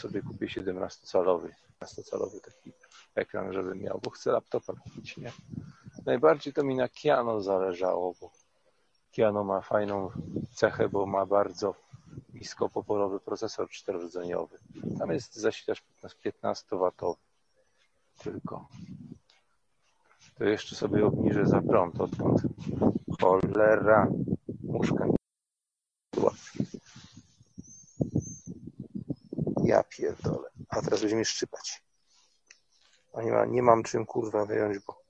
sobie kupię 17-calowy, 17-calowy taki ekran, żeby miał, bo chcę laptopa kupić, nie? Najbardziej to mi na Kiano zależało, bo Kiano ma fajną cechę, bo ma bardzo niskopoporowy procesor czterorodzeniowy. Tam jest zasilacz 15-watowy tylko. To jeszcze sobie obniżę za prąd, odkąd cholera muszka. Ja pierdolę. A teraz będziemy szczypać. A nie, ma, nie mam czym kurwa wyjąć, bo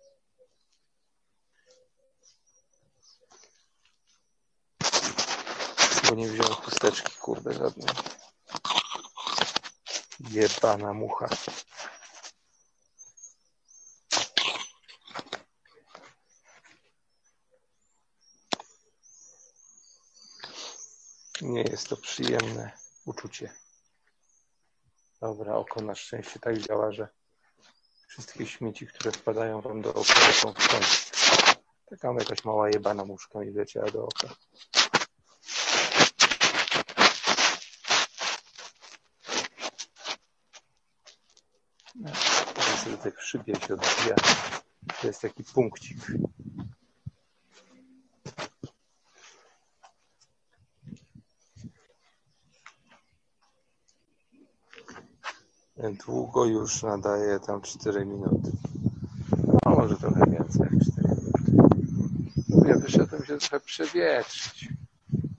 bo nie wziąłem chusteczki, kurde, żadnej. Jebana mucha. Nie jest to przyjemne uczucie. Dobra, oko na szczęście tak działa, że wszystkie śmieci, które wpadają wam do oka, są w końcu. Taka jakaś mała jebana muszka mi leciała do oka. Niestety w szybie się odbija. To jest taki punkcik. Długo już nadaje tam 4 minuty. No może trochę więcej jak 4 minuty. Mówię, wyszedłem się trochę przewietrzyć.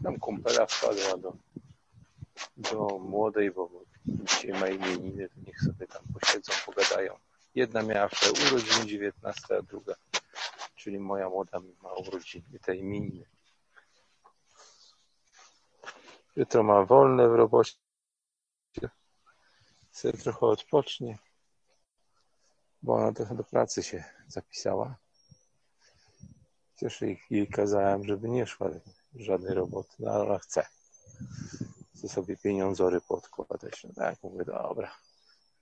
Tam kumpela wpadła do, do młodej, bo dzisiaj ma imieniny, to niech sobie tam posiedzą, pogadają. Jedna miała wczoraj urodziny 19, a druga, czyli moja młoda ma urodziny, te imieniny. Jutro ma wolne w robocie. Sobie trochę odpocznie, bo ona trochę do pracy się zapisała. Chociaż jej, jej kazałem, żeby nie szła żadnej roboty, no ale ona chce. Chce sobie pieniądzory podkładać. No tak, mówię, dobra,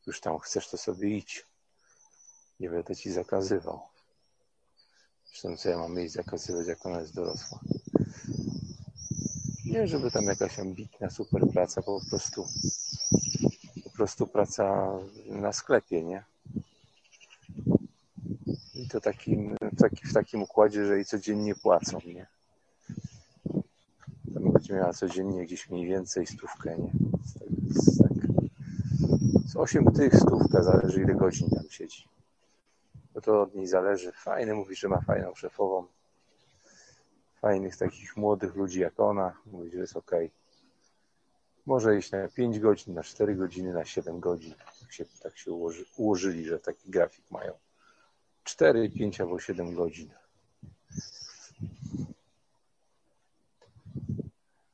już tam chcesz, to sobie idź. Nie będę ci zakazywał. Zresztą co ja mam jej zakazywać, jak ona jest dorosła. Nie, żeby tam jakaś ambitna super praca, po prostu prostu praca na sklepie, nie? I to takim, taki, w takim układzie, że jej codziennie płacą, nie? Tam będzie miała codziennie gdzieś mniej więcej stówkę, nie? Z, tak, z 8 tych stówka, zależy ile godzin tam siedzi. Bo to od niej zależy. Fajny mówi, że ma fajną szefową. Fajnych takich młodych ludzi jak ona. Mówi, że jest okej. Okay. Może iść na 5 godzin, na 4 godziny, na 7 godzin. Tak się, tak się ułoży, ułożyli, że taki grafik mają. 4, 5 albo 7 godzin.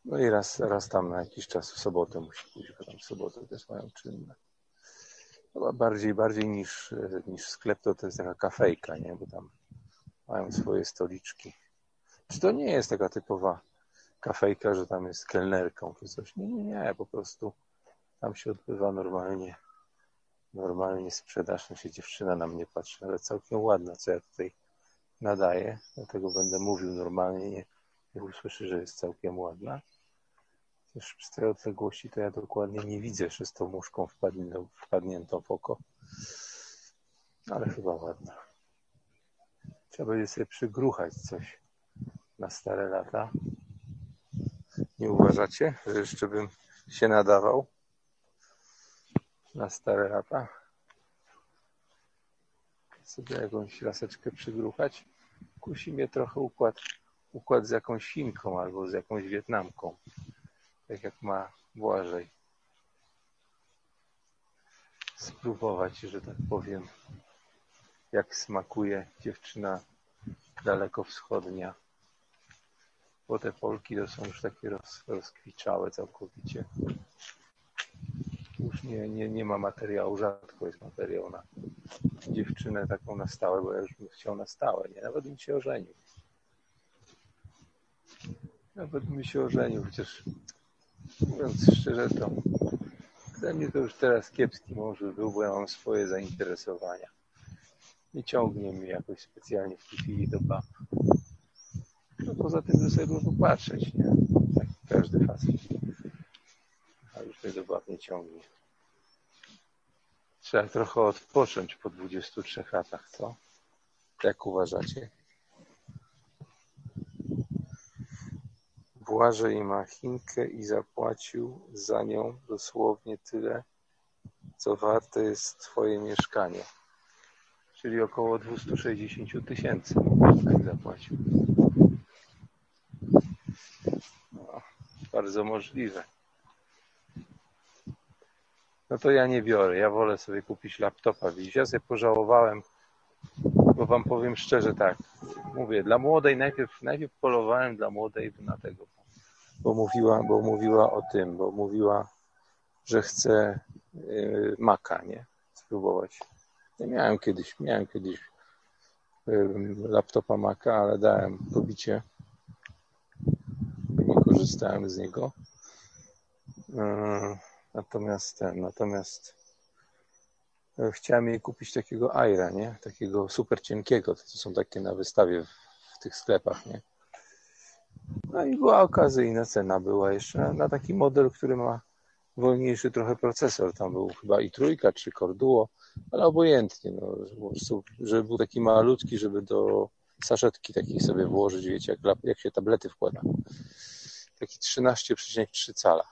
No i raz, raz tam na jakiś czas w sobotę musi pójść, bo tam w sobotę też mają czynne. Chyba bardziej, bardziej niż, niż sklep to, to jest taka kafejka, nie? Bo tam mają swoje stoliczki. Czy to nie jest taka typowa kafejka, że tam jest kelnerką czy coś? Nie, nie, nie, po prostu tam się odbywa normalnie normalnie sprzedaż, no się dziewczyna na mnie patrzy, ale całkiem ładna, co ja tutaj nadaję, dlatego będę mówił normalnie, nie, nie usłyszy, że jest całkiem ładna. Też z tej odległości to ja dokładnie nie widzę, że z tą muszką wpadniętą, wpadniętą w oko, ale chyba ładna. Trzeba będzie sobie przygruchać coś na stare lata. Nie uważacie, że jeszcze bym się nadawał? na stare lata. Sobie jakąś laseczkę przygruchać. Kusi mnie trochę układ, układ z jakąś Chinką albo z jakąś Wietnamką. Tak jak ma Błażej. Spróbować, że tak powiem, jak smakuje dziewczyna daleko wschodnia. Bo te Polki to są już takie roz, rozkwiczałe całkowicie już nie, nie, nie ma materiału, rzadko jest materiał na dziewczynę taką na stałe, bo ja już bym chciał na stałe, nie? Nawet bym się ożenił. Nawet bym się ożenił, chociaż mówiąc szczerze, to dla mnie to już teraz kiepski mąż był, bo ja mam swoje zainteresowania. Nie ciągnie mnie jakoś specjalnie w tej chwili do bab. No poza tym, że sobie można patrzeć, nie? Tak każdy facet. A już do bab nie ciągnie. Trzeba trochę odpocząć po 23 latach, co? Jak uważacie? Błażej ma Chinkę i zapłacił za nią dosłownie tyle, co warte jest twoje mieszkanie. Czyli około 260 tysięcy tak zapłacił. Bardzo możliwe. No to ja nie biorę. Ja wolę sobie kupić laptopa. Widzisz, ja sobie pożałowałem, bo wam powiem szczerze tak. Mówię, dla młodej najpierw, najpierw polowałem dla młodej na tego, bo mówiła, bo mówiła o tym, bo mówiła, że chce yy, maka, nie? Spróbować. Ja miałem kiedyś, miałem kiedyś yy, laptopa maka, ale dałem pobicie. Korzystałem z niego. Yy Natomiast ten, natomiast e, chciałem jej kupić takiego Aira, nie? Takiego super cienkiego. To są takie na wystawie w, w tych sklepach, nie? No i była okazyjna cena była jeszcze na, taki model, który ma wolniejszy trochę procesor. Tam był chyba i trójka, czy Corduo, ale obojętnie, no, żeby był taki malutki, żeby do saszetki takiej sobie włożyć, wiecie, jak, jak się tablety wkłada. Taki 13,3 cala.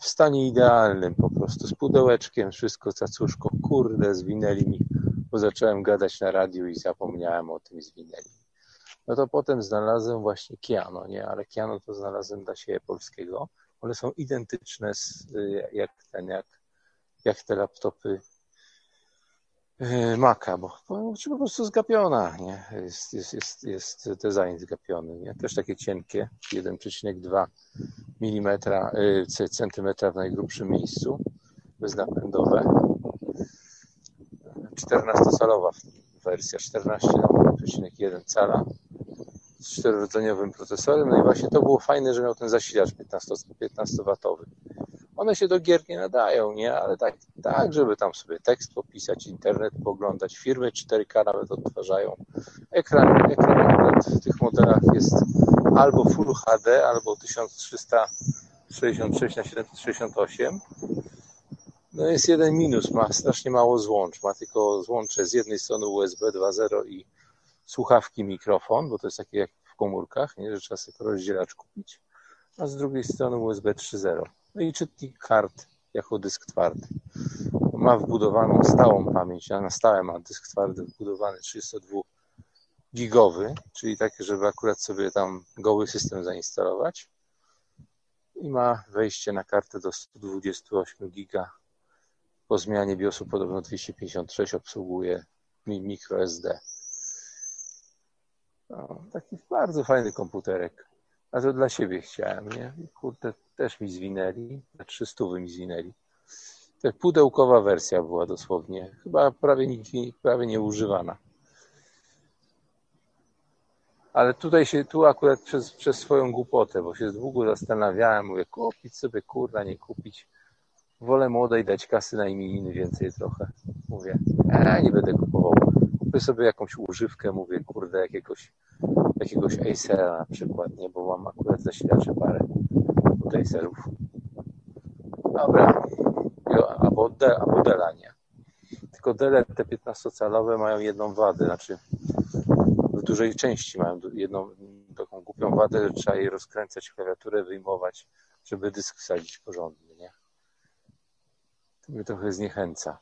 W stanie idealnym po prostu, z pudełeczkiem, wszystko cacuszko, kurde, zwinęli mi, bo zacząłem gadać na radiu i zapomniałem o tym zwinęli. No to potem znalazłem właśnie Kiano, nie, ale Kiano to znalazłem dla siebie polskiego. One są identyczne z, jak ten, jak, jak te laptopy yy, Maca, bo po prostu zgapiona, nie? Jest, jest, jest, jest design zgapiony, nie? Też takie cienkie, 1,2 mm, centymetra w najgrubszym miejscu, beznapędowe. 14-calowa wersja, 14,1 cala z czterorodzeniowym procesorem. No i właśnie to było fajne, że miał ten zasilacz 15, 15-watowy. One się do gier nie nadają, nie? Ale tak, tak, żeby tam sobie tekst popisać, internet poglądać. Firmy 4K nawet odtwarzają. Ekran, ekran w tych modelach jest albo Full HD, albo 1366 na 768. No jest jeden minus, ma strasznie mało złącz. Ma tylko złącze z jednej strony USB 2.0 i słuchawki, mikrofon, bo to jest takie jak w komórkach, nie? że trzeba sobie rozdzielacz kupić. A z drugiej strony USB 3.0. No i czytnik kart jako dysk twardy. Ma wbudowaną stałą pamięć, a na stałe ma dysk twardy wbudowany 32 gigowy, czyli taki, żeby akurat sobie tam goły system zainstalować. I ma wejście na kartę do 128 giga. Po zmianie BIOSu podobno 256 obsługuje microSD. No, taki bardzo fajny komputerek. A to dla siebie chciałem, nie? Kurde, też mi zwinęli. Na 300 mi zwinęli. To pudełkowa wersja była dosłownie. Chyba prawie, prawie nieużywana. Ale tutaj się, tu akurat przez, przez swoją głupotę, bo się długo zastanawiałem, mówię, kupić sobie, kurna, nie kupić. Wolę młodej dać kasy na imieniny więcej trochę. Mówię, ja nie będę kupował. Kupię sobie jakąś używkę, mówię, kurde, jakiegoś, jakiegoś Acera na przykład, nie, bo mam akurat zasilacze parę od Acerów. Dobra, albo, de, albo Dela nie. Tylko Dele te 15-calowe mają jedną wadę, znaczy w dużej części mają jedną taką głupią wadę, że trzeba jej rozkręcać klawiaturę, wyjmować, żeby dysk wsadzić porządnie, nie? To mnie trochę zniechęca.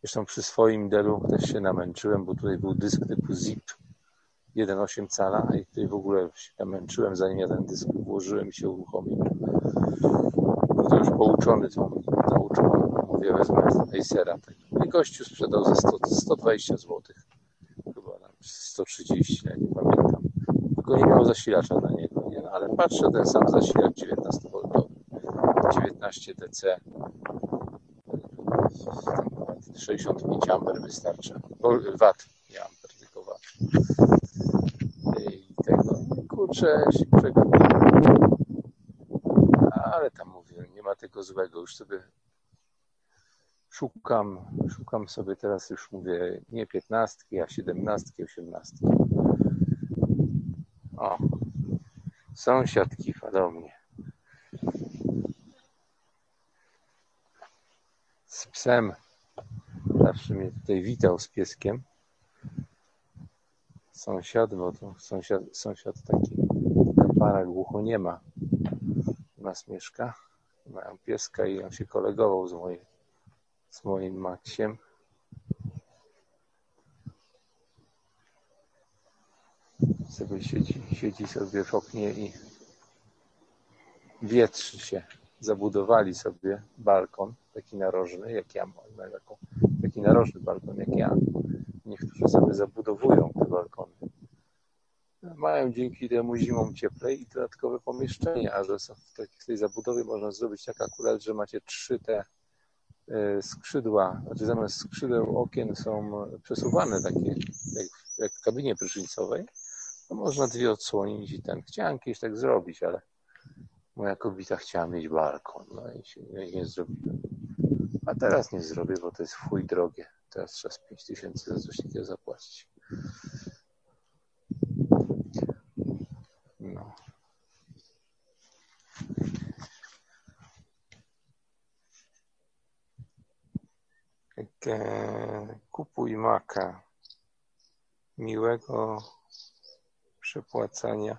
Zresztą przy swoim Delu też się namęczyłem, bo tutaj był dysk typu ZIP 1,8 cala i tutaj w ogóle się namęczyłem, zanim ja ten dysk włożyłem i się uruchomił. No to już pouczony tą nauczką, mówię, wezmę Acera. I gościu sprzedał za 100, 120 złotych 130, ja nie pamiętam. Tylko nie miał zasilacza na niego, nie? No, ale patrzę, ten sam zasilacz 19V, 19 DC, 65 amper wystarcza. Watt, nie amper, tylko watt. I tego, kurczę, się przegapiłem. Ale tam mówię, nie ma tego złego, już sobie szukam, szukam sobie teraz już mówię nie piętnastki, a siedemnastki, osiemnastki. O, sąsiad kiwa do mnie. z psem. Zawsze mnie tutaj witał z pieskiem. Sąsiad, bo to sąsiad, sąsiad taki kapara głucho nie ma. U nas mieszka. Mają pieska i on się kolegował z moim, z moim Maksiem. Sobie siedzi, siedzi sobie w oknie i wietrzy się. Zabudowali sobie balkon, taki narożny, jak ja mam, taki narożny balkon, jak ja. Niektórzy sobie zabudowują te balkony. Mają dzięki temu zimą cieplej i dodatkowe pomieszczenia, a że w tej zabudowie można zrobić tak akurat, że macie trzy te e, skrzydła, znaczy zamiast skrzydeł okien są przesuwane takie, jak, jak w kabinie prysznicowej, to można dwie odsłonić i ten. Chciałem kiedyś tak zrobić, ale moja kobieta chciała mieć balkon, no i się nie, nie zrobiłem. A teraz nie zrobię, bo to jest chuj drogie. Teraz trzeba z 5 tysięcy za coś takiego zapłacić. No. Kupuj maka. Miłego przepłacania.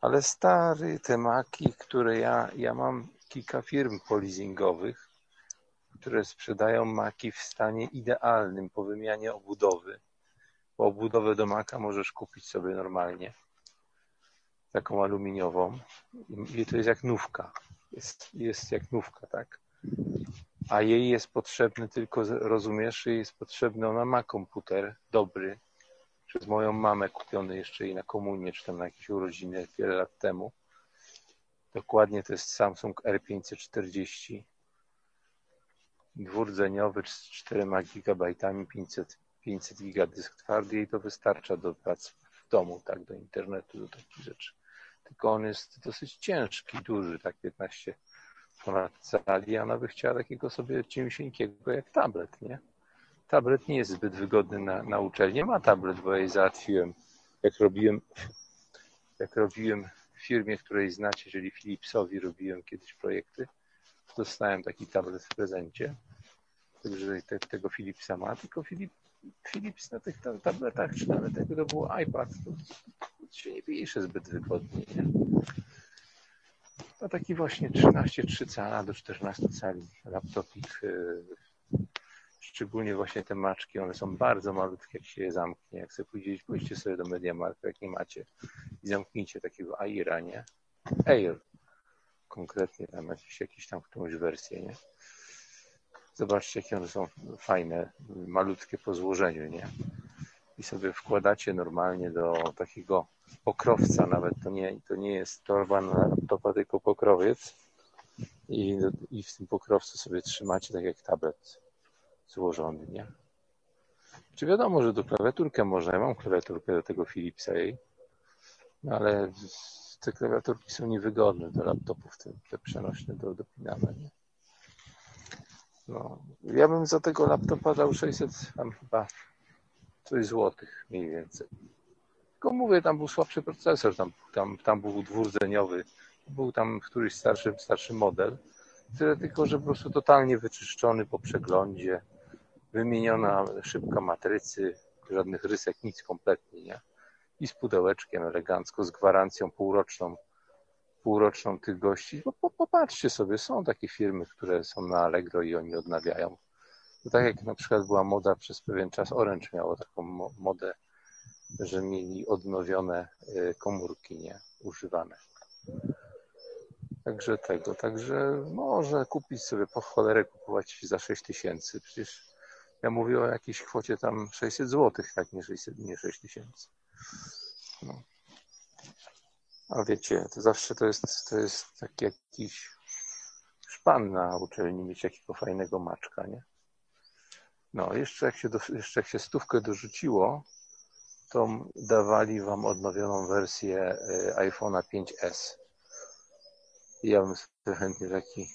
Ale stary, te maki, które ja, ja mam kilka firm polizingowych, które sprzedają maki w stanie idealnym po wymianie obudowy. Bo obudowę do maka możesz kupić sobie normalnie. Taką aluminiową. I to jest jak nówka. Jest, jest jak nówka, tak? A jej jest potrzebny tylko, rozumiesz, jej jest potrzebny, ona ma komputer dobry, przez moją mamę kupiony jeszcze jej na komunię, czy tam na jakieś urodziny wiele lat temu. Dokładnie to jest Samsung R540 dwurdzeniowy z 4 GB, 500, 500 GB dysk twardy i to wystarcza do pracy w domu, tak, do internetu, do takich rzeczy. Tylko on jest dosyć ciężki, duży, tak 15 ponad cali, a ona by chciała takiego sobie ciemsieńkiego jak tablet, nie? tablet nie jest zbyt wygodny na, na uczelnię. Ma tablet, bo jej załatwiłem, jak robiłem, jak robiłem w firmie, której znacie, czyli Philipsowi robiłem kiedyś projekty, dostałem taki tablet w prezencie. Także te, tego Philipsa ma, tylko Philip, Philips na tych tabletach, czy nawet jakby to był iPad, to, to się nie pisze zbyt wygodnie. Nie? To taki właśnie 13,3 cala do 14 cali laptopik y, Szczególnie właśnie te maczki, one są bardzo malutkie, jak się je zamknie. Jak sobie pójdziecie, pójdźcie sobie do Mediamarktu, jak nie macie i zamknijcie takiego Aira, nie? Air. Konkretnie tam jakieś, jakieś tam którąś wersję, nie? Zobaczcie, jakie one są fajne, malutkie po złożeniu, nie? I sobie wkładacie normalnie do takiego pokrowca, nawet to nie, to nie jest torba na laptopa, tylko pokrowiec. I, I w tym pokrowcu sobie trzymacie tak jak tablet złożony, nie? Czy wiadomo, że do klawiaturkę można, ja mam klawiaturkę do tego Philipsa jej, no ale te klawiaturki są niewygodne do laptopów, te, te przenośne do dopinania, nie? No, ja bym za tego laptopa dał 600, tam chyba coś złotych mniej więcej. Tylko mówię, tam był słabszy procesor, tam, tam, tam był dwurdzeniowy, był tam któryś starszy, starszy model, tyle tylko, że po prostu totalnie wyczyszczony po przeglądzie, wymieniona szybka matrycy, żadnych rysek, nic kompletnie, nie? I z pudełeczkiem elegancko, z gwarancją półroczną, półroczną tych gości. Bo popatrzcie sobie, są takie firmy, które są na Allegro i oni odnawiają. Tak jak na przykład była moda przez pewien czas, Orange miało taką modę, że mieli odnowione y, komórki, nie? Używane. Także tego, także może kupić sobie po cholerę kupować za 6 tysięcy. Przecież ja mówię o jakiejś kwocie tam 600 zł, tak, nie 600, nie 6 tysięcy. No. A wiecie, to zawsze to jest, to jest taki jakiś szpan na uczelni mieć jakiego fajnego maczka, nie? No, jeszcze jak się, do, jeszcze jak się stówkę dorzuciło, to dawali wam odnowioną wersję e, iPhone'a 5S. I ja bym sobie chętnie taki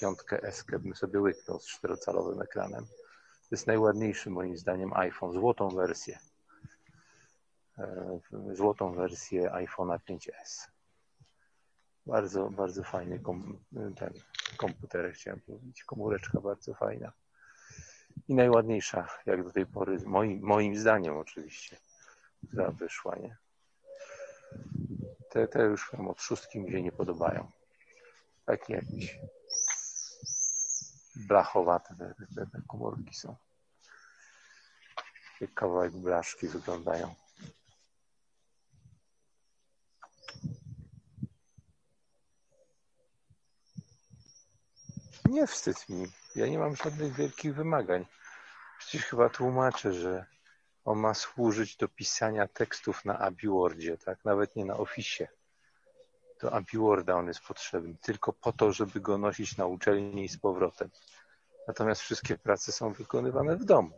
piątkę S bym sobie łyknął z czterocalowym ekranem. To jest najładniejszy moim zdaniem iPhone, złotą wersję. Złotą wersję iPhone'a 5S. Bardzo, bardzo fajny ten komputer, chciałem powiedzieć. Komóreczka bardzo fajna. I najładniejsza, jak do tej pory, moim, moim zdaniem oczywiście, która wyszła, nie? Te, te już tam od szóstki mi się nie podobają. Takie jakieś blachowate te, te, te komórki są. Jak kawałek blaszki wyglądają. Nie wstyd mi. Ja nie mam żadnych wielkich wymagań. Przecież chyba tłumaczę, że on ma służyć do pisania tekstów na AbiWordzie, tak? Nawet nie na Office. Do AbiWorda on jest potrzebny. Tylko po to, żeby go nosić na uczelni i z powrotem. Natomiast wszystkie prace są wykonywane w domu.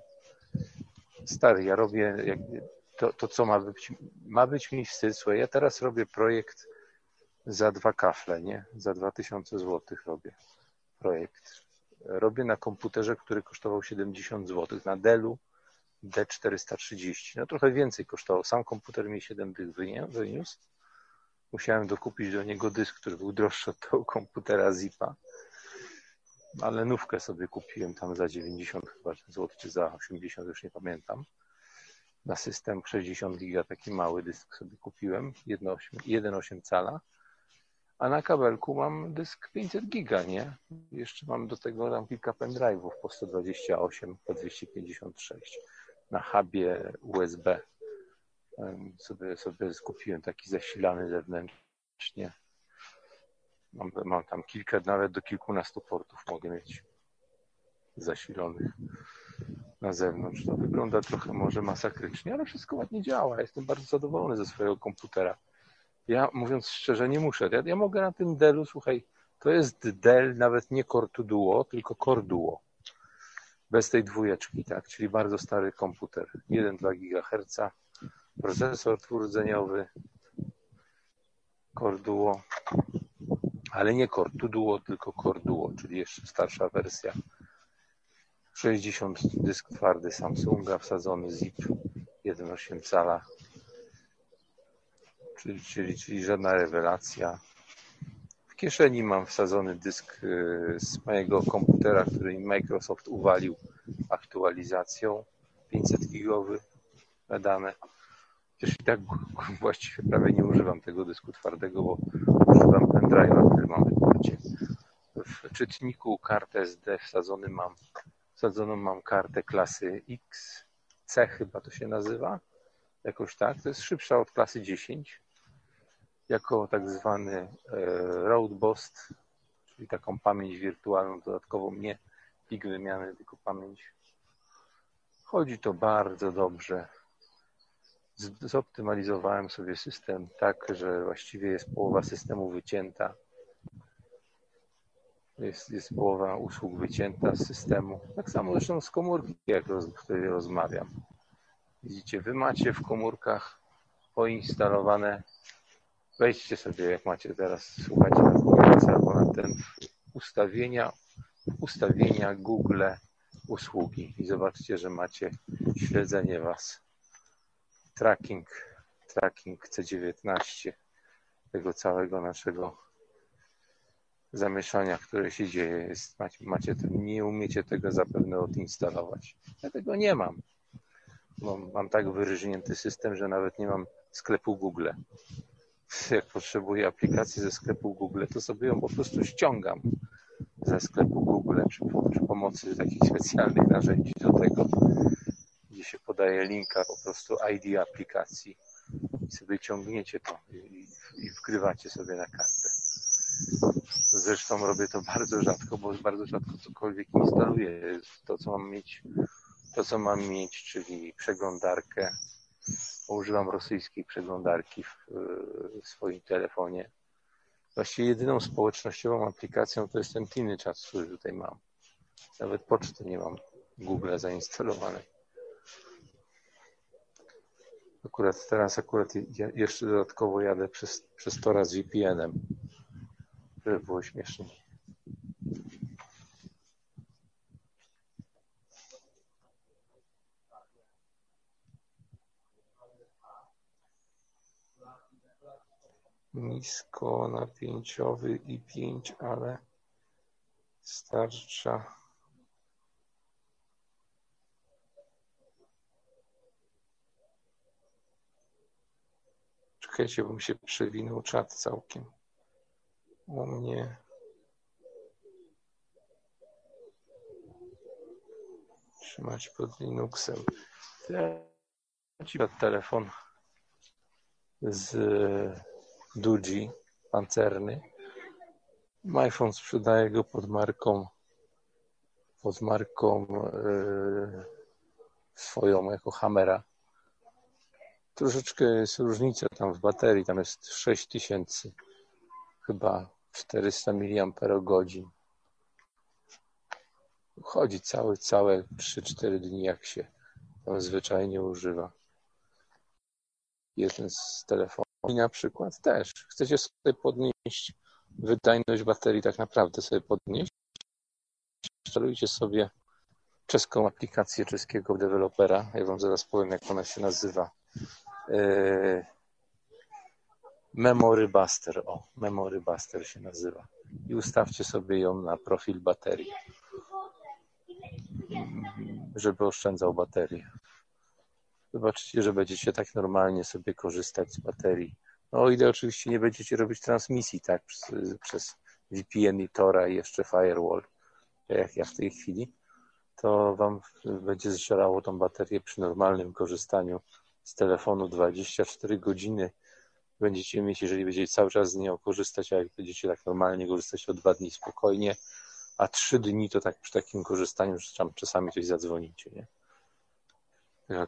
Stary, ja robię to, to co ma być, ma być mi wstyd. Słuchaj, ja teraz robię projekt za dwa kafle, nie? Za dwa tysiące złotych robię projekt. Robię na komputerze, który kosztował 70 zł, na Dellu D430. No trochę więcej kosztował. Sam komputer mi 7 dych wyniósł. Musiałem dokupić do niego dysk, który był droższy od tego komputera Zipa. Ale nówkę sobie kupiłem tam za 90 chyba zł, czy za 80, już nie pamiętam. Na system 60 giga, taki mały dysk sobie kupiłem, 1,8 cala a na kabelku mam dysk 500 giga, nie? Jeszcze mam do tego tam kilka pendrive'ów po 128, po 256 na hubie USB. Sobie, sobie skupiłem taki zasilany zewnętrznie. Mam, mam tam kilka, nawet do kilkunastu portów mogę mieć zasilonych na zewnątrz. To wygląda trochę może masakrycznie, ale wszystko ładnie działa. Jestem bardzo zadowolony ze swojego komputera. Ja mówiąc szczerze nie muszę. Ja, ja mogę na tym Dellu, słuchaj, to jest Dell nawet nie Core Duo, tylko Core Duo. Bez tej dwójeczki, tak, czyli bardzo stary komputer. 1,2 GHz, procesor twardzeniowy, Core Duo, ale nie Core Duo, tylko Core Duo, czyli jeszcze starsza wersja. 60 dysk twardy Samsunga, wsadzony ZIP 1,8 cala czyli, czyli, czyli żadna rewelacja. W kieszeni mam wsadzony dysk y, z mojego komputera, który Microsoft uwalił aktualizacją 500 gigowy na dane. Chociaż i tak właściwie prawie nie używam tego dysku twardego, bo używam pendrive'a, który mam w porcie. W czytniku kartę SD wsadzony mam, wsadzoną mam kartę klasy X, C chyba to się nazywa, jakoś tak. To jest szybsza od klasy 10 jako tak zwany e, road boost, czyli taką pamięć wirtualną dodatkową, nie plik wymiany, tylko pamięć. Chodzi to bardzo dobrze. Zoptymalizowałem sobie system tak, że właściwie jest połowa systemu wycięta. Jest, jest połowa usług wycięta z systemu. Tak samo zresztą z komórki, jak roz, wtedy rozmawiam. Widzicie, wy macie w komórkach poinstalowane Wejdźcie sobie, jak macie teraz, słuchajcie na Google albo na ten ustawienia, ustawienia Google usługi i zobaczcie, że macie śledzenie Was. Tracking, tracking C19 tego całego naszego zamieszania, które się dzieje. Jest, macie, macie nie umiecie tego zapewne odinstalować. Ja tego nie mam. Mam, mam tak wyryżnięty system, że nawet nie mam sklepu Google jak potrzebuję aplikacji ze sklepu Google, to sobie ją po prostu ściągam ze sklepu Google przy, przy pomocy takich specjalnych narzędzi do tego, gdzie się podaje linka po prostu ID aplikacji i sobie ciągniecie to i, i wgrywacie sobie na kartę. Zresztą robię to bardzo rzadko, bo bardzo rzadko cokolwiek instaluję. To, co mam mieć, to, co mam mieć, czyli przeglądarkę, używam rosyjskiej przeglądarki w, w swoim telefonie. Właściwie jedyną społecznościową aplikacją to jest ten Tiny Chat, który tutaj mam. Nawet poczty nie mam Google zainstalowanej. Akurat teraz akurat jeszcze dodatkowo jadę przez, przez tora z VPN-em, żeby było śmiesznie. Niskonapięciowy i pięć, ale Starcza. Czekajcie, bo mi się przewinął czat całkiem. U mnie. Trzymać pod Linuxem. Ci telefon z Duji pancerny. iPhone sprzedaje go pod marką pod marką yy, swoją jako Hammera. Troszeczkę jest różnica tam w baterii, tam jest 6000 chyba 400 mAh. Chodzi cały, całe 3-4 dni jak się tam zwyczajnie używa. Jeden z telefonów i na przykład też. Chcecie sobie podnieść wydajność baterii, tak naprawdę sobie podnieść. Instalujcie sobie czeską aplikację czeskiego dewelopera. Ja Wam zaraz powiem, jak ona się nazywa. Yy, Memory Buster. O, Memory Buster się nazywa. I ustawcie sobie ją na profil baterii, żeby oszczędzał baterię. Zobaczycie, że będziecie tak normalnie sobie korzystać z baterii. No o ile oczywiście nie będziecie robić transmisji tak przez, przez VPN i Tora i jeszcze firewall, jak ja w tej chwili, to wam będzie zżerało tą baterię przy normalnym korzystaniu z telefonu 24 godziny będziecie mieć, jeżeli będziecie cały czas z niego korzystać, a jak będziecie tak normalnie korzystać o dwa dni spokojnie, a trzy dni to tak przy takim korzystaniu, że tam czasami coś zadzwonicie, nie?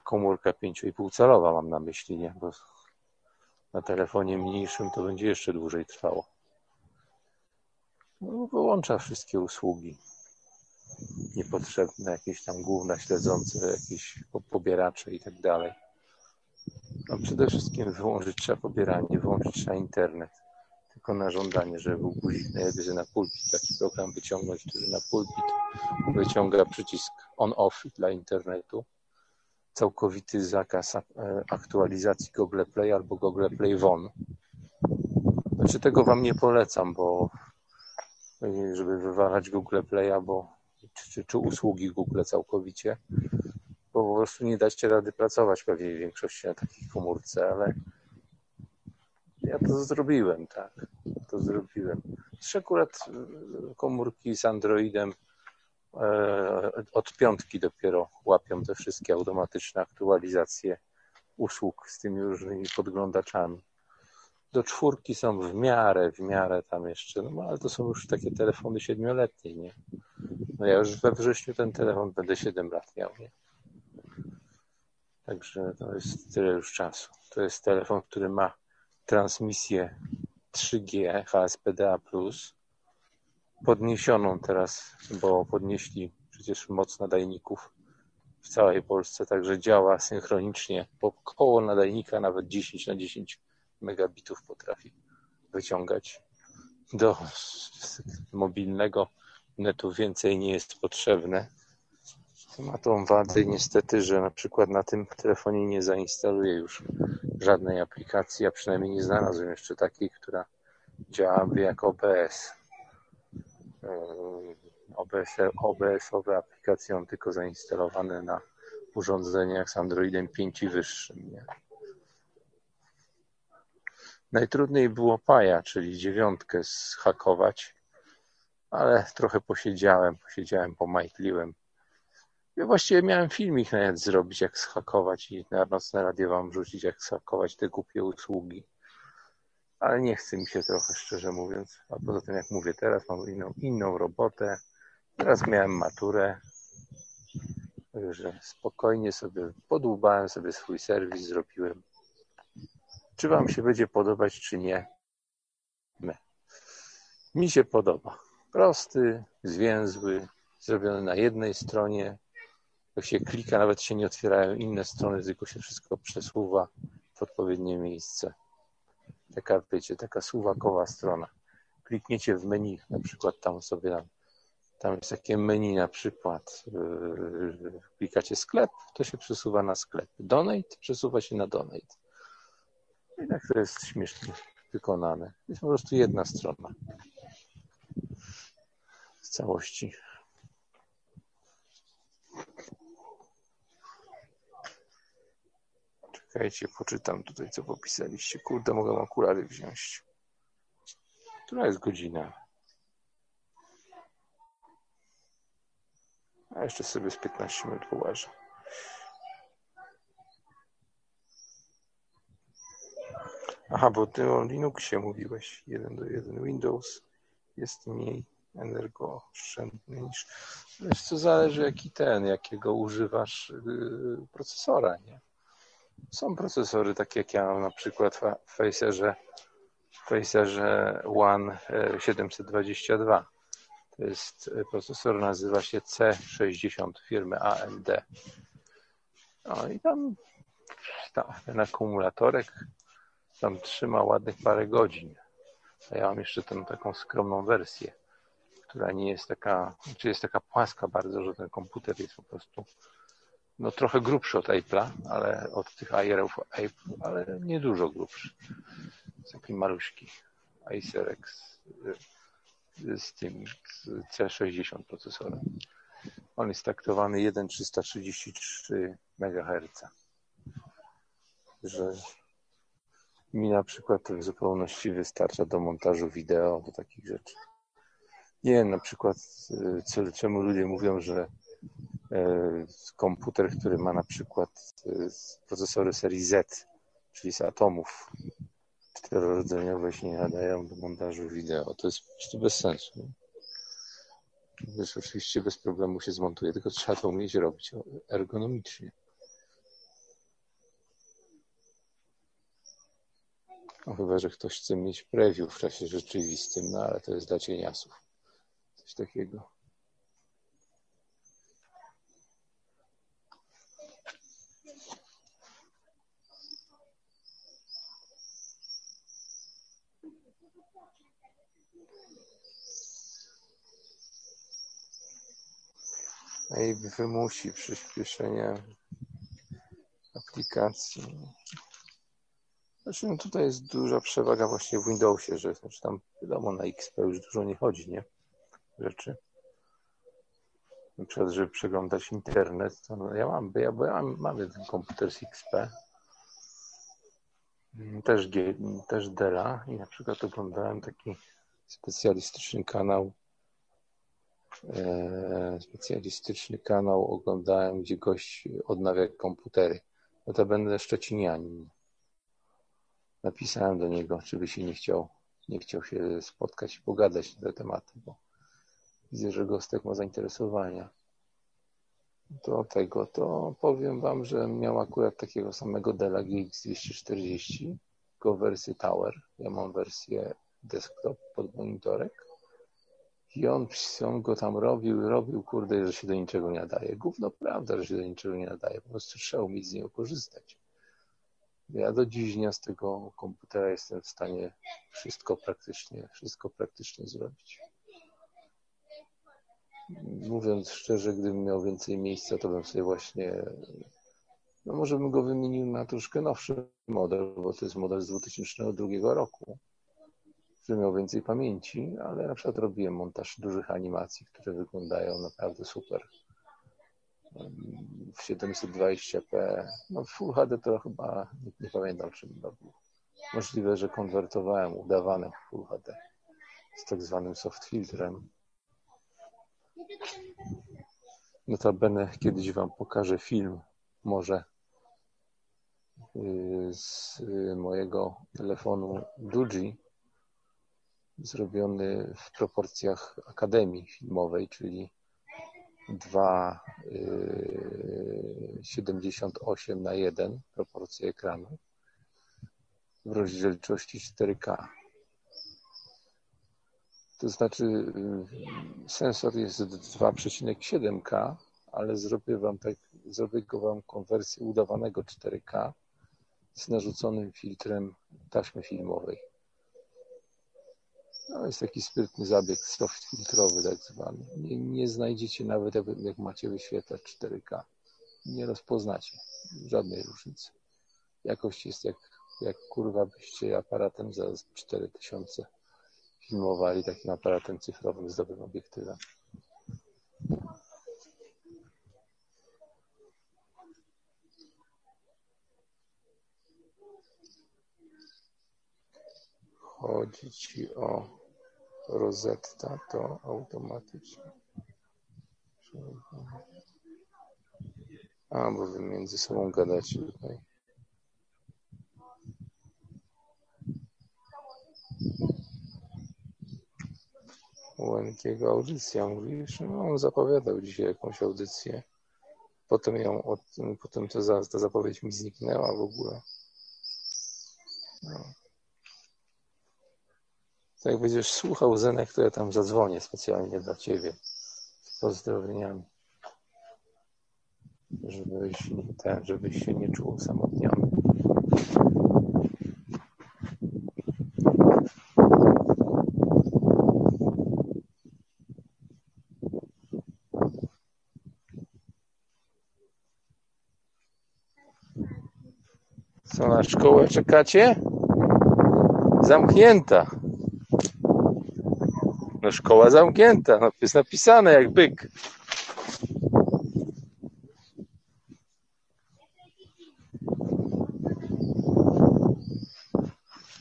Komórka 5,5 calowa mam na myśli, nie? Bo na telefonie mniejszym to będzie jeszcze dłużej trwało. No, wyłącza wszystkie usługi niepotrzebne, jakieś tam główne śledzące, jakieś pobieracze i tak dalej. No przede wszystkim wyłączyć trzeba pobieranie, wyłączyć trzeba internet. Tylko na żądanie, żeby był guzik najlepiej na pulpit taki program wyciągnąć, który na pulpit wyciąga przycisk on-off dla internetu. Całkowity zakaz e, aktualizacji Google Play albo Google Play Won. Znaczy tego Wam nie polecam, bo żeby wywalać Google Playa, bo czy, czy, czy usługi Google całkowicie, bo po prostu nie dacie rady pracować pewnie w większości na takiej komórce, ale ja to zrobiłem, tak. To zrobiłem. Trzy akurat e, komórki z Androidem e, od piątki dopiero łapią te wszystkie automatyczne aktualizacje usług z tymi różnymi podglądaczami. Do czwórki są w miarę, w miarę tam jeszcze, no ale to są już takie telefony siedmioletnie, nie? No ja już we wrześniu ten telefon będę 7 lat miał, nie? Także to jest tyle już czasu. To jest telefon, który ma transmisję 3G HSPDA+, podniesioną teraz, bo podnieśli przecież moc nadajników w całej Polsce, także działa synchronicznie, bo koło nadajnika nawet 10 na 10 megabitów potrafi wyciągać. Do mobilnego netu więcej nie jest potrzebne ma tą wadę niestety, że na przykład na tym telefonie nie zainstaluję już żadnej aplikacji, a przynajmniej nie znalazłem jeszcze takiej, która działałaby jak OBS. OBS, OBS-owe aplikacje mam tylko zainstalowane na urządzeniach z Androidem 5 i wyższym. Nie? Najtrudniej było Paja, czyli dziewiątkę zhakować, ale trochę posiedziałem, posiedziałem, pomajtliłem ja właściwie miałem filmik nawet zrobić, jak schakować i na nocne radio wam wrzucić, jak schakować te głupie usługi. Ale nie chce mi się trochę, szczerze mówiąc. A poza tym, jak mówię, teraz mam inną, inną robotę. Teraz miałem maturę. Także spokojnie sobie podłubałem sobie swój serwis, zrobiłem. Czy wam się będzie podobać, czy nie? My. Mi się podoba. Prosty, zwięzły, zrobiony na jednej stronie, jak się klika, nawet się nie otwierają inne strony, tylko się wszystko przesuwa w odpowiednie miejsce. Taka, wiecie, taka suwakowa strona. Klikniecie w menu, na przykład tam sobie tam, tam jest takie menu na przykład, yy, klikacie sklep, to się przesuwa na sklep. Donate przesuwa się na donate. I tak to jest śmiesznie wykonane. Jest po prostu jedna strona. całości. Czekajcie, poczytam tutaj, co popisaliście. Kurde, mogę okulary wziąć. Która jest godzina? A jeszcze sobie z 15 minut połażę. Aha, bo ty o Linuxie mówiłeś. 1 do 1 Windows jest mniej energooszczędny niż. Wiesz, co zależy jaki ten, jakiego używasz yy, procesora, nie? Są procesory takie jak ja mam na przykład w Facerze, Facerze One 722. To jest procesor, nazywa się C60 firmy AMD. No i tam, tam ten akumulatorek tam trzyma ładnych parę godzin. A ja mam jeszcze tę taką skromną wersję, która nie jest taka, czy jest taka płaska bardzo, że ten komputer jest po prostu no trochę grubszy od Apple'a, ale od tych Airów Apple, ale nie dużo grubszy. Taki maluśki Acer X z tym z C60 procesorem. On jest taktowany 1,333 MHz. Że mi na przykład w zupełności wystarcza do montażu wideo, do takich rzeczy. Nie wiem na przykład, co, czemu ludzie mówią, że komputer, który ma na przykład procesory serii Z, czyli z atomów czterorodzeniowe się nie nadają do montażu wideo. To jest po prostu bez sensu. Wiesz, oczywiście bez problemu się zmontuje, tylko trzeba to umieć robić ergonomicznie. No chyba, że ktoś chce mieć preview w czasie rzeczywistym, no ale to jest dla cieniasów. Coś takiego. I wymusi przyspieszenie aplikacji. Znaczy, no tutaj jest duża przewaga właśnie w Windowsie, że znaczy tam wiadomo na XP już dużo nie chodzi, nie? Rzeczy. Na przykład, żeby przeglądać internet, to no ja mam, ja, bo ja mam, mam jeden komputer z XP, też, G, też Della i na przykład oglądałem taki specjalistyczny kanał specjalistyczny kanał oglądałem, gdzie gość odnawia komputery. No to będę Szczecinianin. Napisałem do niego, czy by się nie chciał, nie chciał się spotkać i pogadać na te tematy, bo widzę, że Gostek ma zainteresowania. Do tego to powiem Wam, że miał akurat takiego samego Della GX240, tylko wersję Tower. Ja mam wersję desktop pod monitorek i on, on go tam robił, robił, kurde, że się do niczego nie nadaje. Gówno prawda, że się do niczego nie nadaje. Po prostu trzeba umieć z niego korzystać. Ja do dziś dnia z tego komputera jestem w stanie wszystko praktycznie, wszystko praktycznie zrobić. Mówiąc szczerze, gdybym miał więcej miejsca, to bym sobie właśnie, no może bym go wymienił na troszkę nowszy model, bo to jest model z 2002 roku który miał więcej pamięci, ale na przykład robiłem montaż dużych animacji, które wyglądają naprawdę super. W 720p, no w Full HD to chyba nie, nie pamiętam, czym robił. Możliwe, że konwertowałem udawane Full HD z tak zwanym soft filtrem. Notabene kiedyś Wam pokażę film, może y, z mojego telefonu Duji, zrobiony w proporcjach Akademii Filmowej, czyli 2,78 y, na 1 proporcje ekranu w rozdzielczości 4K. To znaczy y, sensor jest 2,7K, ale zrobię wam tak, zrobię go wam konwersję udawanego 4K z narzuconym filtrem taśmy filmowej. No, jest taki sprytny zabieg soft filtrowy tak zwany. Nie, nie znajdziecie nawet jak, jak macie wyświetlać 4K. Nie rozpoznacie żadnej różnicy. Jakość jest jak, jak kurwa byście aparatem za 4000 filmowali takim aparatem cyfrowym z dobrym obiektywem. Chodzi ci o Rosetta, to automatycznie. A, bo wy między sobą gadacie tutaj. Łękiego audycja, mówisz? No, on zapowiadał dzisiaj jakąś audycję. Potem ją, od, potem to za, ta zapowiedź mi zniknęła w ogóle. No. To jak będziesz słuchał Zenek, to ja tam zadzwonię specjalnie dla Ciebie z pozdrowieniami. Żebyś, ten, żebyś się nie czuł samotniony. Co na szkołę czekacie? Zamknięta. No szkoła zamknięta. No, jest napisane jak byk.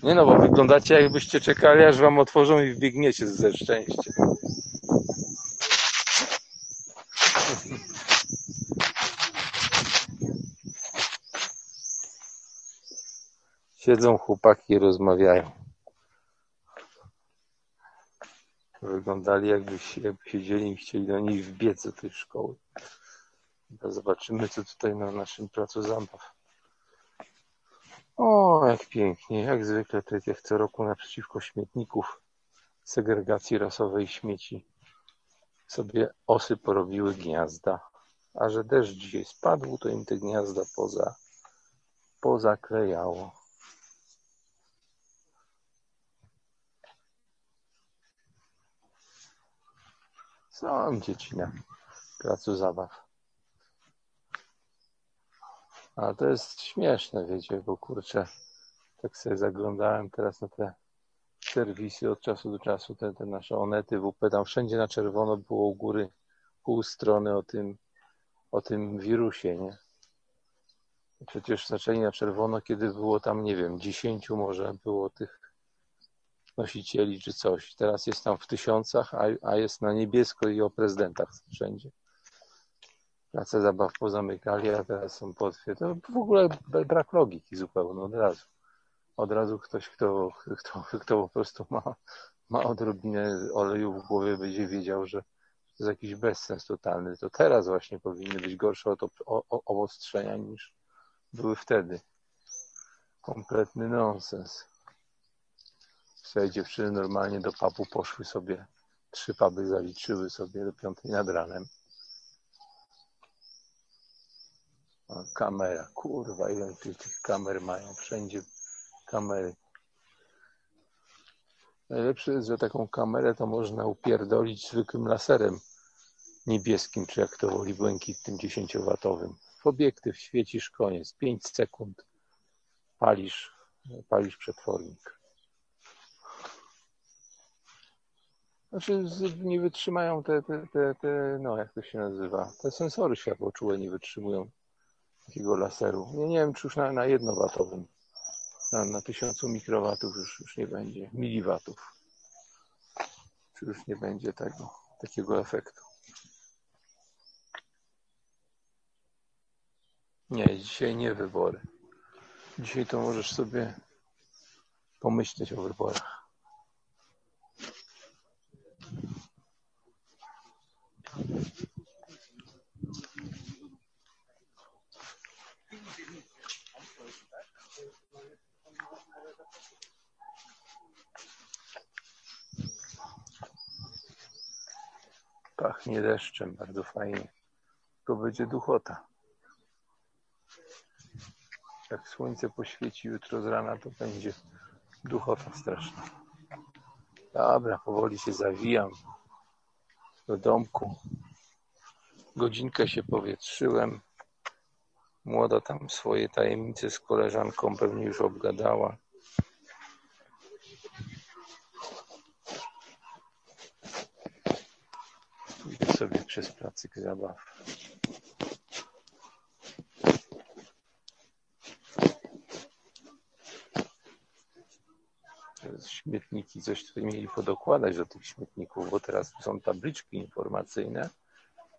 Nie no, bo wyglądacie jakbyście czekali, aż wam otworzą i wbiegniecie ze szczęścia. Siedzą chłopaki i rozmawiają. Wyglądali jakby, jakby siedzieli i chcieli do nich wbiec do tej szkoły. Zobaczymy, co tutaj na naszym placu zabaw. O, jak pięknie, jak zwykle, tak jak co roku naprzeciwko śmietników segregacji rasowej śmieci sobie osy porobiły gniazda. A że deszcz dzisiaj spadł, to im te gniazda poza, pozaklejało. Są dzieci na placu zabaw. A to jest śmieszne, wiecie, bo kurczę, tak sobie zaglądałem teraz na te serwisy od czasu do czasu, te, te nasze onety, WP, tam wszędzie na czerwono było u góry pół strony o tym, o tym wirusie, nie? Przecież zaczęli na czerwono, kiedy było tam, nie wiem, dziesięciu może było tych nosicieli czy coś. Teraz jest tam w tysiącach, a, a jest na niebiesko i o prezydentach wszędzie. Place zabaw pozamykali, a teraz są potwie. To w ogóle brak logiki zupełnie od razu. Od razu ktoś, kto, kto, kto po prostu ma, ma odrobinę oleju w głowie, będzie wiedział, że to jest jakiś bezsens totalny. To teraz właśnie powinny być gorsze o, to, o, o, obostrzenia niż były wtedy. Kompletny nonsens. Sobie dziewczyny normalnie do pubu poszły sobie, trzy puby zaliczyły sobie do piątej nad ranem. O, kamera, kurwa, ile tych, tych kamer mają, wszędzie kamery. Najlepsze jest, że taką kamerę to można upierdolić zwykłym laserem niebieskim, czy jak to woli, błękitnym, dziesięciowatowym. W obiektyw świecisz, koniec, 5 sekund, palisz, palisz przetwornik. Znaczy nie wytrzymają te, te, te, te, no jak to się nazywa, te sensory światłoczułe nie wytrzymują takiego laseru. Ja nie wiem, czy już na, na jednowatowym, na, na tysiącu mikrowatów już, już nie będzie, miliwatów. Czy już nie będzie tego, takiego efektu. Nie, dzisiaj nie wybory. Dzisiaj to możesz sobie pomyśleć o wyborach. Pachnie deszczem, bardzo fajnie. To będzie duchota. Jak słońce poświeci jutro z rana, to będzie duchota straszna. Dobra, powoli się zawijam do domku. Godzinkę się powietrzyłem. Młoda tam swoje tajemnice z koleżanką pewnie już obgadała. Idę sobie przez placyk zabaw. Śmietniki coś tutaj mieli podokładać do tych śmietników, bo teraz są tabliczki informacyjne,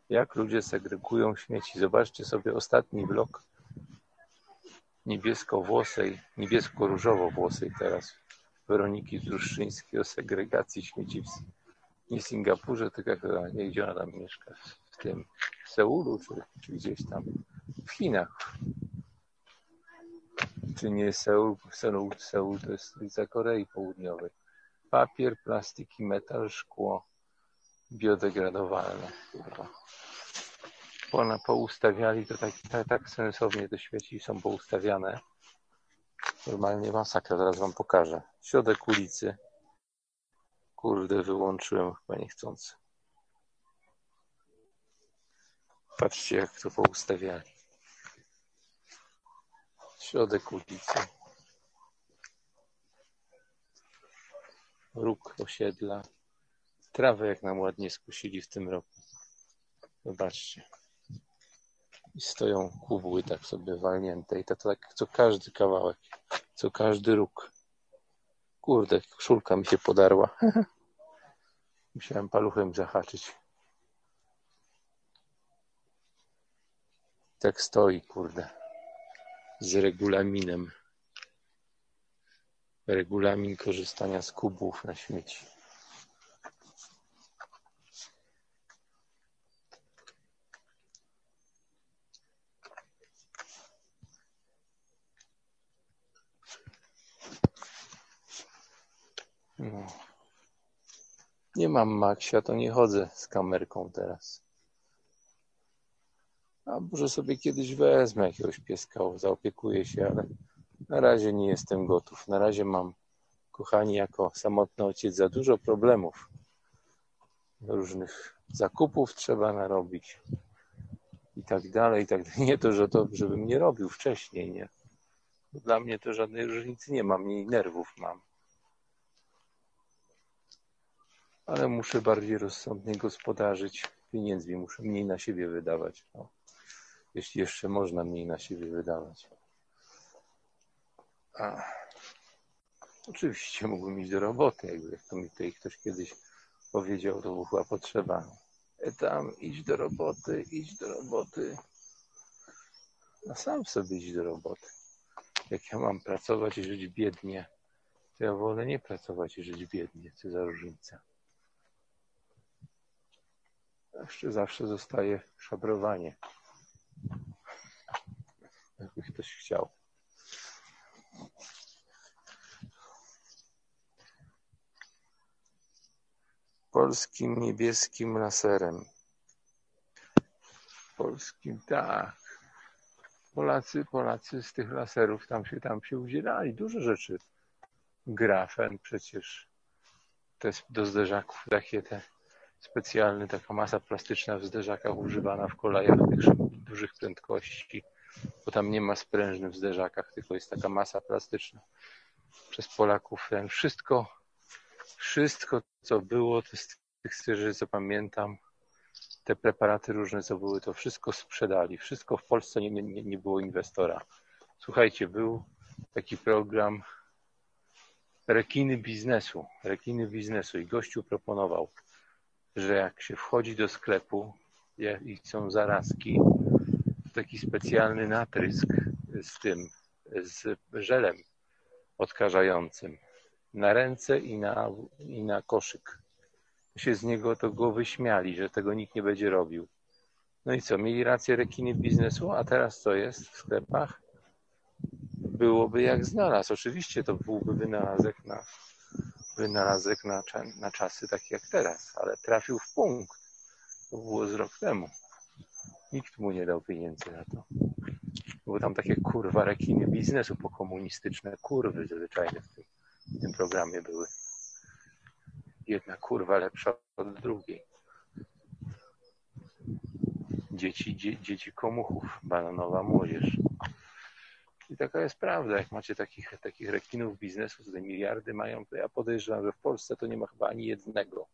jak ludzie segregują śmieci. Zobaczcie sobie ostatni blok niebiesko-włosej, niebiesko-różowo-włosej teraz Weroniki Druszczyńskiej o segregacji śmieci w nie Singapurze, tylko jak nie gdzie ona tam mieszka, w tym w Seulu, czy, czy gdzieś tam w Chinach. Czy nie Seul, Seul, Seul to jest stolica Korei Południowej. Papier, plastik i metal, szkło biodegradowalne. Kurwa. Poustawiali to tak, tak, tak sensownie te śmieci są poustawiane. Normalnie masakra, zaraz wam pokażę. Środek ulicy. Kurde, wyłączyłem chyba niechcący. Patrzcie, jak to poustawiali. Środek ulicy. Róg osiedla. Trawę jak nam ładnie skusili w tym roku. Zobaczcie. I stoją kubły tak sobie walnięte. I to tak co każdy kawałek, co każdy róg. Kurde, szulka mi się podarła. Musiałem paluchem zahaczyć. Tak stoi, kurde. Z regulaminem. Regulamin korzystania z kubów na śmieci. No. Nie mam Maxia, to nie chodzę z kamerką teraz. A może sobie kiedyś wezmę jakiegoś pieska, zaopiekuję się, ale na razie nie jestem gotów. Na razie mam, kochani, jako samotny ojciec za dużo problemów. Różnych zakupów trzeba narobić i tak dalej, i tak dalej. Nie to, że to, żebym nie robił wcześniej, nie. Dla mnie to żadnej różnicy nie ma, mniej nerwów mam. ale muszę bardziej rozsądnie gospodarzyć pieniędzmi, muszę mniej na siebie wydawać. No. Jeśli jeszcze można mniej na siebie wydawać. A. Oczywiście mógłbym iść do roboty, jakby jak to mi tutaj ktoś kiedyś powiedział, to była potrzeba. E tam, idź do roboty, idź do roboty. A sam sobie idź do roboty. Jak ja mam pracować i żyć biednie, to ja wolę nie pracować i żyć biednie. Co za różnica. Jeszcze zawsze zostaje szabrowanie. Jakby ktoś chciał. Polskim niebieskim laserem. Polskim, tak. Polacy, Polacy z tych laserów tam się, tam się udzielali. Dużo rzeczy. Grafen przecież. Te do zderzaków takie te specjalny, taka masa plastyczna w zderzakach używana w kolejach tych dużych prędkości, bo tam nie ma sprężny w zderzakach, tylko jest taka masa plastyczna przez Polaków. Wszystko, wszystko co było, to z tych strzeży, co pamiętam, te preparaty różne, co były, to wszystko sprzedali. Wszystko w Polsce nie, nie, nie było inwestora. Słuchajcie, był taki program rekiny biznesu, rekiny biznesu i gościu proponował że jak się wchodzi do sklepu i są zarazki, taki specjalny natrysk z tym, z żelem odkażającym na ręce i na, i na koszyk. Się z niego to go wyśmiali, że tego nikt nie będzie robił. No i co, mieli rację rekiny biznesu, a teraz co jest w sklepach? Byłoby jak znalazł. Oczywiście to byłby wynalazek na wynalazek na, na czasy takie jak teraz, ale trafił w punkt. To było z rok temu. Nikt mu nie dał pieniędzy na to. Było tam takie kurwa rekiny biznesu pokomunistyczne, kurwy zwyczajne w tym, w tym programie były. Jedna kurwa lepsza od drugiej. Dzieci, dzie, dzieci komuchów, bananowa młodzież. I taka jest prawda. Jak macie takich, takich rekinów biznesu, te miliardy mają, to ja podejrzewam, że w Polsce to nie ma chyba ani jednego,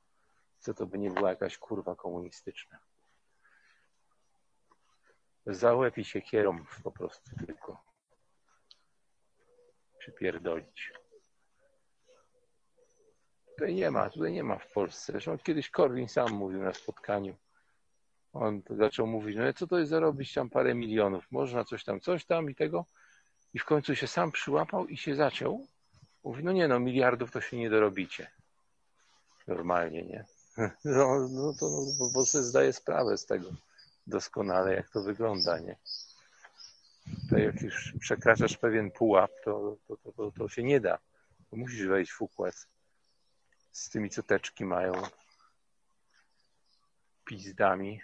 co to by nie była jakaś kurwa komunistyczna. Za łeb i siekierą po prostu tylko przypierdolić. Tutaj nie ma, tutaj nie ma w Polsce. Zresztą kiedyś Korwin sam mówił na spotkaniu. On zaczął mówić, no co to jest zarobić tam parę milionów, można coś tam, coś tam i tego. I w końcu się sam przyłapał i się zaciął. Mówi, no nie no, miliardów to się nie dorobicie. Normalnie, nie? No, no to no, bo sobie zdaje sprawę z tego doskonale, jak to wygląda, nie? To jak już przekraczasz pewien pułap, to, to, to, to, to się nie da. To musisz wejść w układ z tymi, co teczki mają pizdami,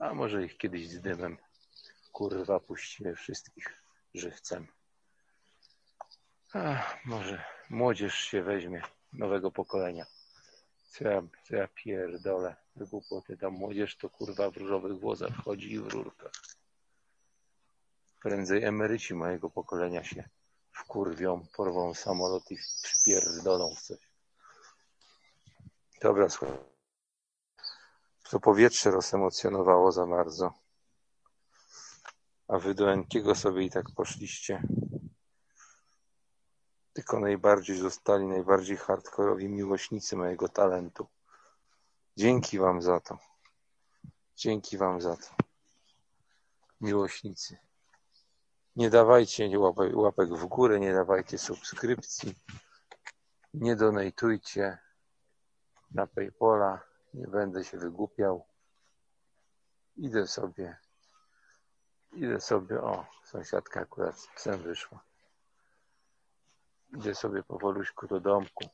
a może ich kiedyś z dymem. Kurwa, puścimy wszystkich żywcem. Może młodzież się weźmie nowego pokolenia. Co ja, co ja pierdolę, głupoty. Ta młodzież to kurwa w różowych włosach chodzi i w rurkach. Prędzej emeryci mojego pokolenia się wkurwią, porwą samolot i przypierdolą w coś. Dobra, słuchaj. To powietrze rozemocjonowało za bardzo. A wy do Enkiego sobie i tak poszliście. Tylko najbardziej zostali najbardziej hardkorowi miłośnicy mojego talentu. Dzięki wam za to. Dzięki wam za to. Miłośnicy. Nie dawajcie łapek, w górę, nie dawajcie subskrypcji, nie donajtujcie na Paypola, nie będę się wygłupiał. Idę sobie, idę sobie, o, sąsiadka akurat z psem wyszła. Idę sobie powoluśku do domku.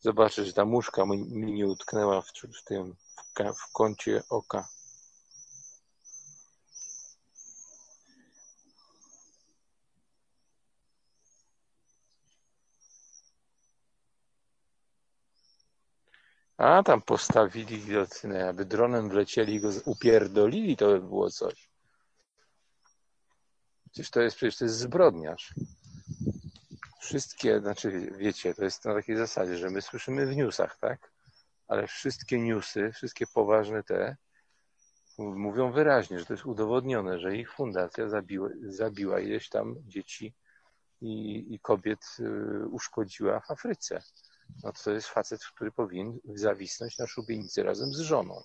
Zobaczę, że ta muszka mi nie utknęła w, w tym, w, w kącie oka. A tam postawili gilotynę, aby dronem wlecieli i go upierdolili, to by było coś. Przecież to jest, przecież to jest zbrodniarz. Wszystkie, znaczy wiecie, to jest na takiej zasadzie, że my słyszymy w newsach, tak? Ale wszystkie newsy, wszystkie poważne te mówią wyraźnie, że to jest udowodnione, że ich fundacja zabiła, zabiła ileś tam dzieci i, i kobiet y, uszkodziła w Afryce no to jest facet, który powinien zawisnąć na szubienicy razem z żoną.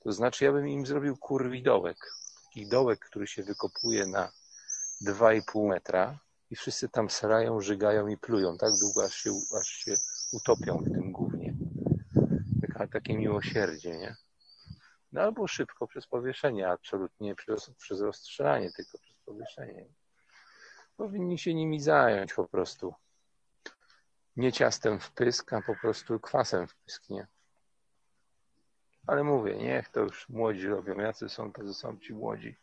To znaczy, ja bym im zrobił kurwi dołek. Taki dołek, który się wykopuje na 2,5 metra i wszyscy tam srają, żygają i plują tak długo, aż się, aż się utopią w tym głównie. Taka, takie miłosierdzie, nie? No albo szybko przez powieszenie, absolutnie nie przez, przez rozstrzelanie, tylko przez powieszenie. Powinni się nimi zająć po prostu nie ciastem w pysk, a po prostu kwasem w pysk, nie. Ale mówię, niech to już młodzi robią. Jacy są, to są ci młodzi.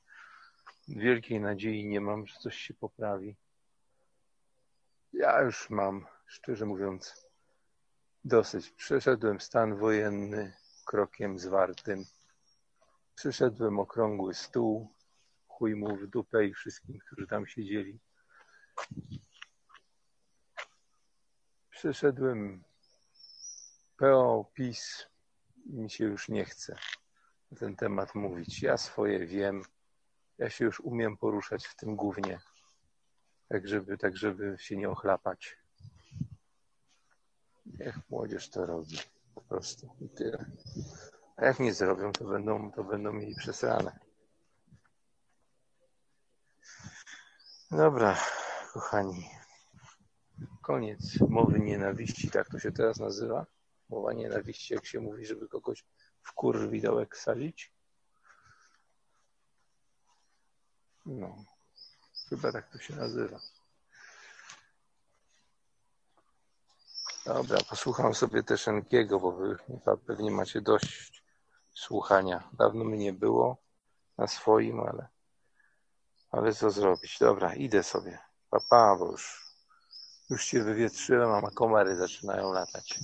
Wielkiej nadziei nie mam, że coś się poprawi. Ja już mam, szczerze mówiąc, dosyć. Przeszedłem stan wojenny krokiem zwartym. Przyszedłem okrągły stół, chuj mu w dupę i wszystkim, którzy tam siedzieli. Przeszedłem PO, PiS mi się już nie chce na ten temat mówić. Ja swoje wiem. Ja się już umiem poruszać w tym głównie. Tak żeby, tak żeby się nie ochlapać. Niech młodzież to robi. Po prostu. I tyle. A jak nie zrobią, to będą, to będą mieli przesrane. Dobra, kochani. Koniec mowy nienawiści, tak to się teraz nazywa. Mowa nienawiści, jak się mówi, żeby kogoś w kurwidołek sadzić. No, chyba tak to się nazywa. Dobra, posłucham sobie też Enkiego, bo wy pewnie macie dość słuchania. Dawno mi nie było na swoim, ale, ale co zrobić? Dobra, idę sobie. Papa, pa, bo już już się wywietrzyłem, a komary zaczynają latać.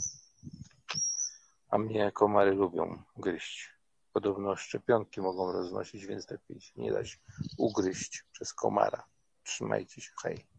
A mnie komary lubią gryźć. Podobno szczepionki mogą roznosić, więc lepiej nie dać ugryźć przez komara. Trzymajcie się, hej.